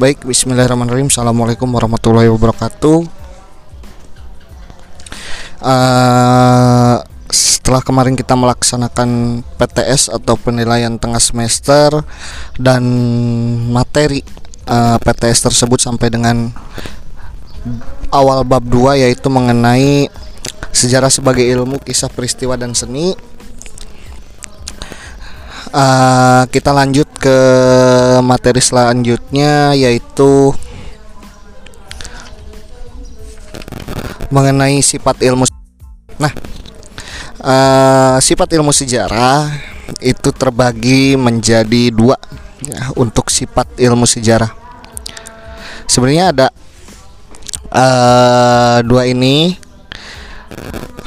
Baik, Bismillahirrahmanirrahim. Assalamualaikum warahmatullahi wabarakatuh. Uh, setelah kemarin kita melaksanakan PTS atau penilaian tengah semester dan materi uh, PTS tersebut sampai dengan awal bab 2 yaitu mengenai sejarah sebagai ilmu, kisah peristiwa dan seni. Uh, kita lanjut ke materi selanjutnya yaitu mengenai sifat ilmu. Nah, uh, sifat ilmu sejarah itu terbagi menjadi dua ya, untuk sifat ilmu sejarah. Sebenarnya ada uh, dua ini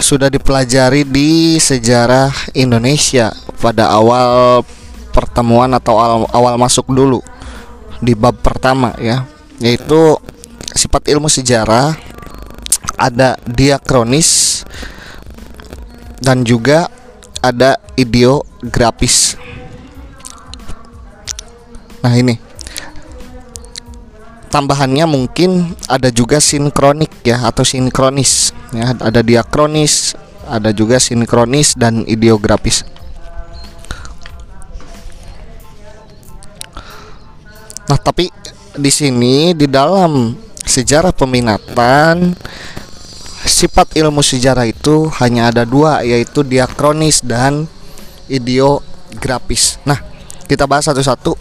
sudah dipelajari di sejarah Indonesia pada awal pertemuan atau awal, awal masuk dulu di bab pertama ya. Yaitu sifat ilmu sejarah ada diakronis dan juga ada ideografis. Nah ini. Tambahannya mungkin ada juga sinkronik ya atau sinkronis ya. Ada diakronis ada juga sinkronis dan ideografis Nah, tapi di sini di dalam sejarah peminatan sifat ilmu sejarah itu hanya ada dua yaitu diakronis dan ideografis. Nah, kita bahas satu-satu.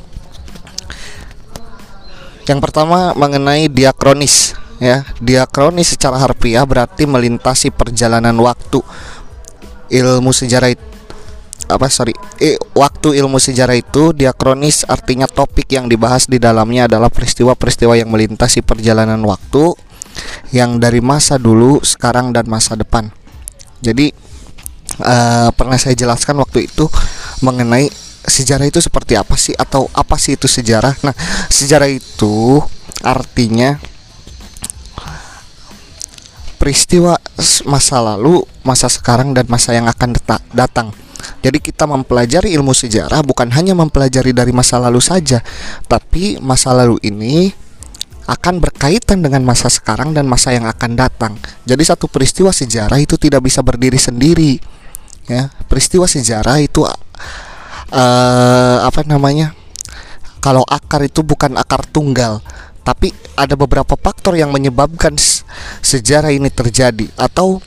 Yang pertama mengenai diakronis ya. Diakronis secara harfiah berarti melintasi perjalanan waktu. Ilmu sejarah itu apa sorry eh, waktu ilmu sejarah itu diakronis artinya topik yang dibahas di dalamnya adalah peristiwa-peristiwa yang melintasi perjalanan waktu yang dari masa dulu sekarang dan masa depan jadi uh, pernah saya jelaskan waktu itu mengenai sejarah itu seperti apa sih atau apa sih itu sejarah nah sejarah itu artinya peristiwa masa lalu, masa sekarang dan masa yang akan datang. Jadi kita mempelajari ilmu sejarah bukan hanya mempelajari dari masa lalu saja, tapi masa lalu ini akan berkaitan dengan masa sekarang dan masa yang akan datang. Jadi satu peristiwa sejarah itu tidak bisa berdiri sendiri. Ya, peristiwa sejarah itu uh, apa namanya? Kalau akar itu bukan akar tunggal, tapi ada beberapa faktor yang menyebabkan sejarah ini terjadi atau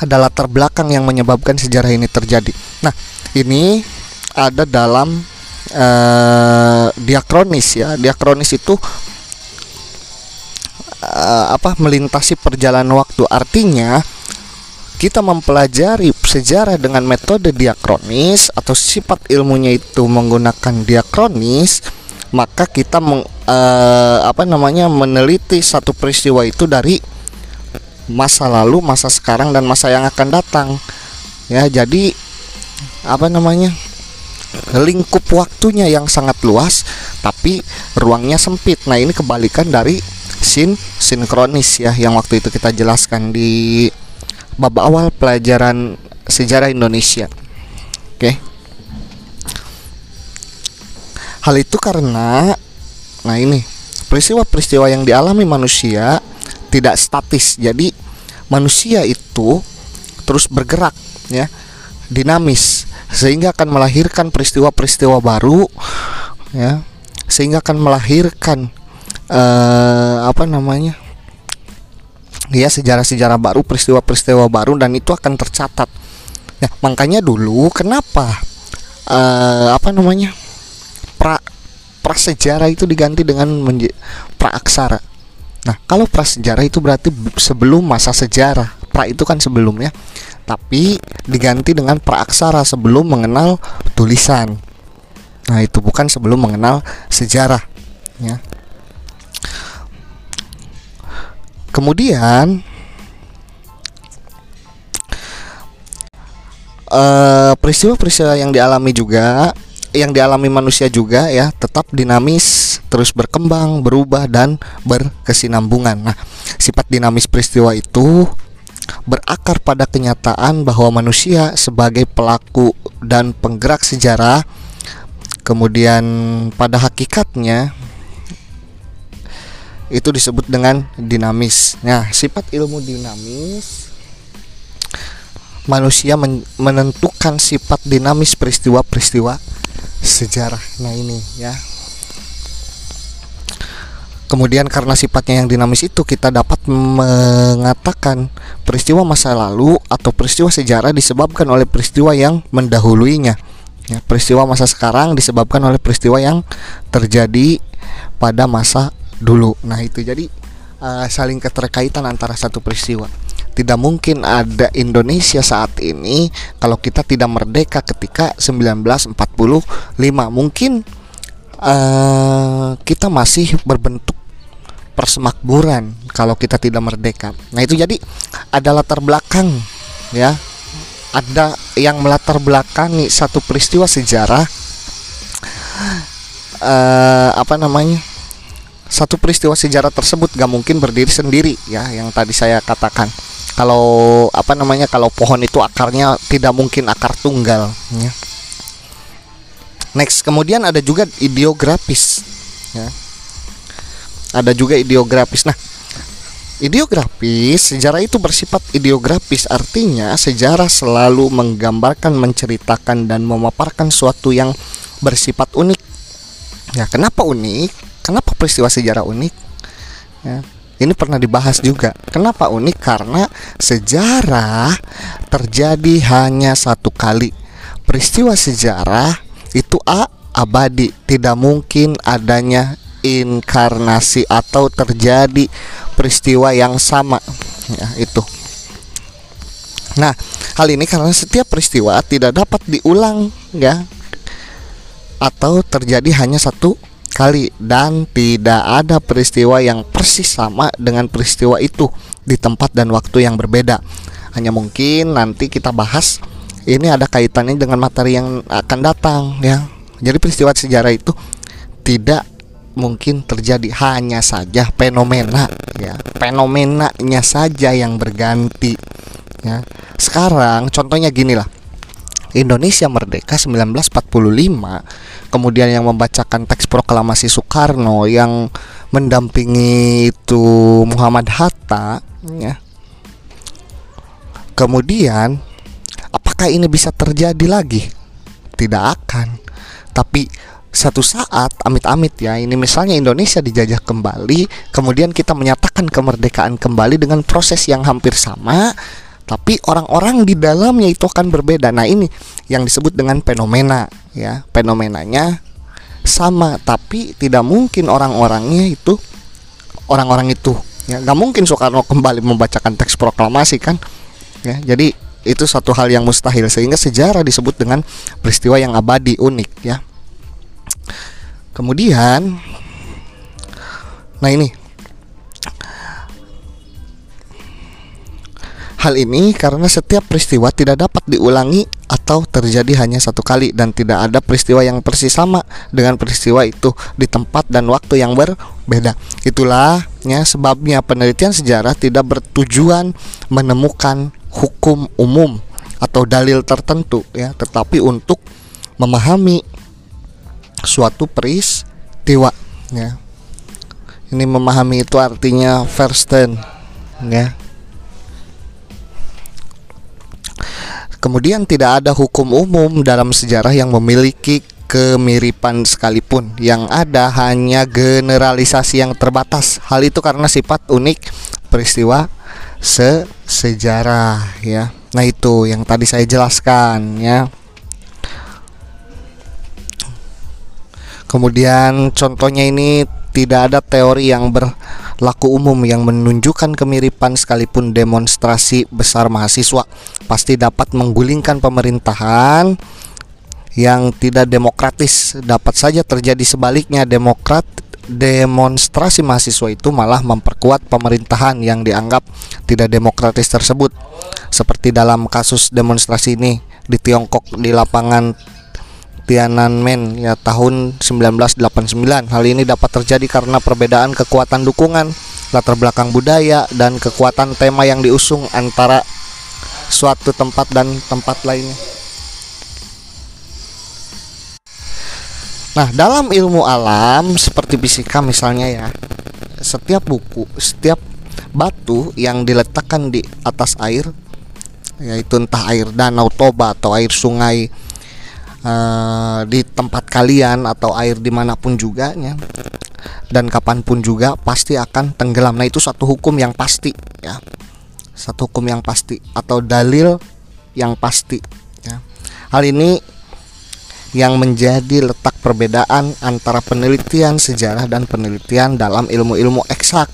ada latar belakang yang menyebabkan sejarah ini terjadi. Nah, ini ada dalam uh, diakronis ya. Diakronis itu uh, apa? melintasi perjalanan waktu. Artinya kita mempelajari sejarah dengan metode diakronis atau sifat ilmunya itu menggunakan diakronis, maka kita meng, uh, apa namanya meneliti satu peristiwa itu dari masa lalu, masa sekarang dan masa yang akan datang. Ya, jadi apa namanya? lingkup waktunya yang sangat luas tapi ruangnya sempit. Nah, ini kebalikan dari sin sinkronis ya yang waktu itu kita jelaskan di bab awal pelajaran sejarah Indonesia. Oke. Hal itu karena nah ini peristiwa-peristiwa yang dialami manusia tidak statis. Jadi manusia itu terus bergerak ya, dinamis sehingga akan melahirkan peristiwa-peristiwa baru ya, sehingga akan melahirkan uh, apa namanya? ya sejarah-sejarah baru, peristiwa-peristiwa baru dan itu akan tercatat. Ya, makanya dulu kenapa uh, apa namanya? pra prasejarah itu diganti dengan praaksara Nah, kalau prasejarah itu berarti sebelum masa sejarah. Pra itu kan sebelumnya. Tapi diganti dengan praaksara sebelum mengenal tulisan. Nah, itu bukan sebelum mengenal sejarah, ya. Kemudian eh, peristiwa-peristiwa yang dialami juga yang dialami manusia juga ya tetap dinamis, terus berkembang, berubah dan berkesinambungan. Nah, sifat dinamis peristiwa itu berakar pada kenyataan bahwa manusia sebagai pelaku dan penggerak sejarah kemudian pada hakikatnya itu disebut dengan dinamis. Nah, sifat ilmu dinamis manusia men menentukan sifat dinamis peristiwa-peristiwa sejarah. Nah, ini ya. Kemudian karena sifatnya yang dinamis itu kita dapat mengatakan peristiwa masa lalu atau peristiwa sejarah disebabkan oleh peristiwa yang mendahuluinya. Ya, peristiwa masa sekarang disebabkan oleh peristiwa yang terjadi pada masa dulu. Nah, itu jadi uh, saling keterkaitan antara satu peristiwa. Tidak mungkin ada Indonesia saat ini kalau kita tidak merdeka ketika 1945. Mungkin uh, kita masih berbentuk persemakmuran kalau kita tidak merdeka. Nah, itu jadi ada latar belakang ya. Ada yang melatar belakangi satu peristiwa sejarah uh, apa namanya? Satu peristiwa sejarah tersebut gak mungkin berdiri sendiri ya yang tadi saya katakan. Kalau apa namanya? Kalau pohon itu akarnya tidak mungkin akar tunggal ya. Next, kemudian ada juga ideografis ya ada juga ideografis. Nah, ideografis sejarah itu bersifat ideografis artinya sejarah selalu menggambarkan, menceritakan dan memaparkan suatu yang bersifat unik. Ya, kenapa unik? Kenapa peristiwa sejarah unik? Ya, ini pernah dibahas juga. Kenapa unik? Karena sejarah terjadi hanya satu kali. Peristiwa sejarah itu a abadi, tidak mungkin adanya inkarnasi atau terjadi peristiwa yang sama ya itu nah hal ini karena setiap peristiwa tidak dapat diulang ya atau terjadi hanya satu kali dan tidak ada peristiwa yang persis sama dengan peristiwa itu di tempat dan waktu yang berbeda. Hanya mungkin nanti kita bahas ini ada kaitannya dengan materi yang akan datang ya. Jadi peristiwa sejarah itu tidak mungkin terjadi hanya saja fenomena ya. Fenomenanya saja yang berganti ya. Sekarang contohnya gini lah. Indonesia merdeka 1945 kemudian yang membacakan teks proklamasi Soekarno yang mendampingi itu Muhammad Hatta ya. Kemudian apakah ini bisa terjadi lagi? Tidak akan. Tapi satu saat amit-amit ya. Ini misalnya Indonesia dijajah kembali kemudian kita menyatakan kemerdekaan kembali dengan proses yang hampir sama tapi orang-orang di dalamnya itu akan berbeda. Nah ini yang disebut dengan fenomena ya. Fenomenanya sama tapi tidak mungkin orang-orangnya itu orang-orang itu ya nggak mungkin Soekarno kembali membacakan teks proklamasi kan? Ya jadi itu satu hal yang mustahil sehingga sejarah disebut dengan peristiwa yang abadi unik ya Kemudian Nah ini Hal ini karena setiap peristiwa tidak dapat diulangi atau terjadi hanya satu kali dan tidak ada peristiwa yang persis sama dengan peristiwa itu di tempat dan waktu yang berbeda. Itulah ya sebabnya penelitian sejarah tidak bertujuan menemukan hukum umum atau dalil tertentu ya, tetapi untuk memahami suatu peristiwa ya. Ini memahami itu artinya versten ya. Kemudian tidak ada hukum umum dalam sejarah yang memiliki kemiripan sekalipun. Yang ada hanya generalisasi yang terbatas. Hal itu karena sifat unik peristiwa se sejarah ya. Nah itu yang tadi saya jelaskan ya Kemudian contohnya ini tidak ada teori yang berlaku umum yang menunjukkan kemiripan sekalipun demonstrasi besar mahasiswa. Pasti dapat menggulingkan pemerintahan yang tidak demokratis. Dapat saja terjadi sebaliknya demokrat demonstrasi mahasiswa itu malah memperkuat pemerintahan yang dianggap tidak demokratis tersebut. Seperti dalam kasus demonstrasi ini di Tiongkok di lapangan Tiananmen ya tahun 1989. Hal ini dapat terjadi karena perbedaan kekuatan dukungan, latar belakang budaya dan kekuatan tema yang diusung antara suatu tempat dan tempat lainnya. Nah, dalam ilmu alam seperti fisika misalnya ya, setiap buku setiap batu yang diletakkan di atas air yaitu entah air danau toba atau air sungai uh, di tempat kalian atau air di mana pun juga ya dan kapan pun juga pasti akan tenggelam. Nah itu satu hukum yang pasti ya. Satu hukum yang pasti atau dalil yang pasti ya. Hal ini yang menjadi letak perbedaan antara penelitian sejarah dan penelitian dalam ilmu-ilmu eksak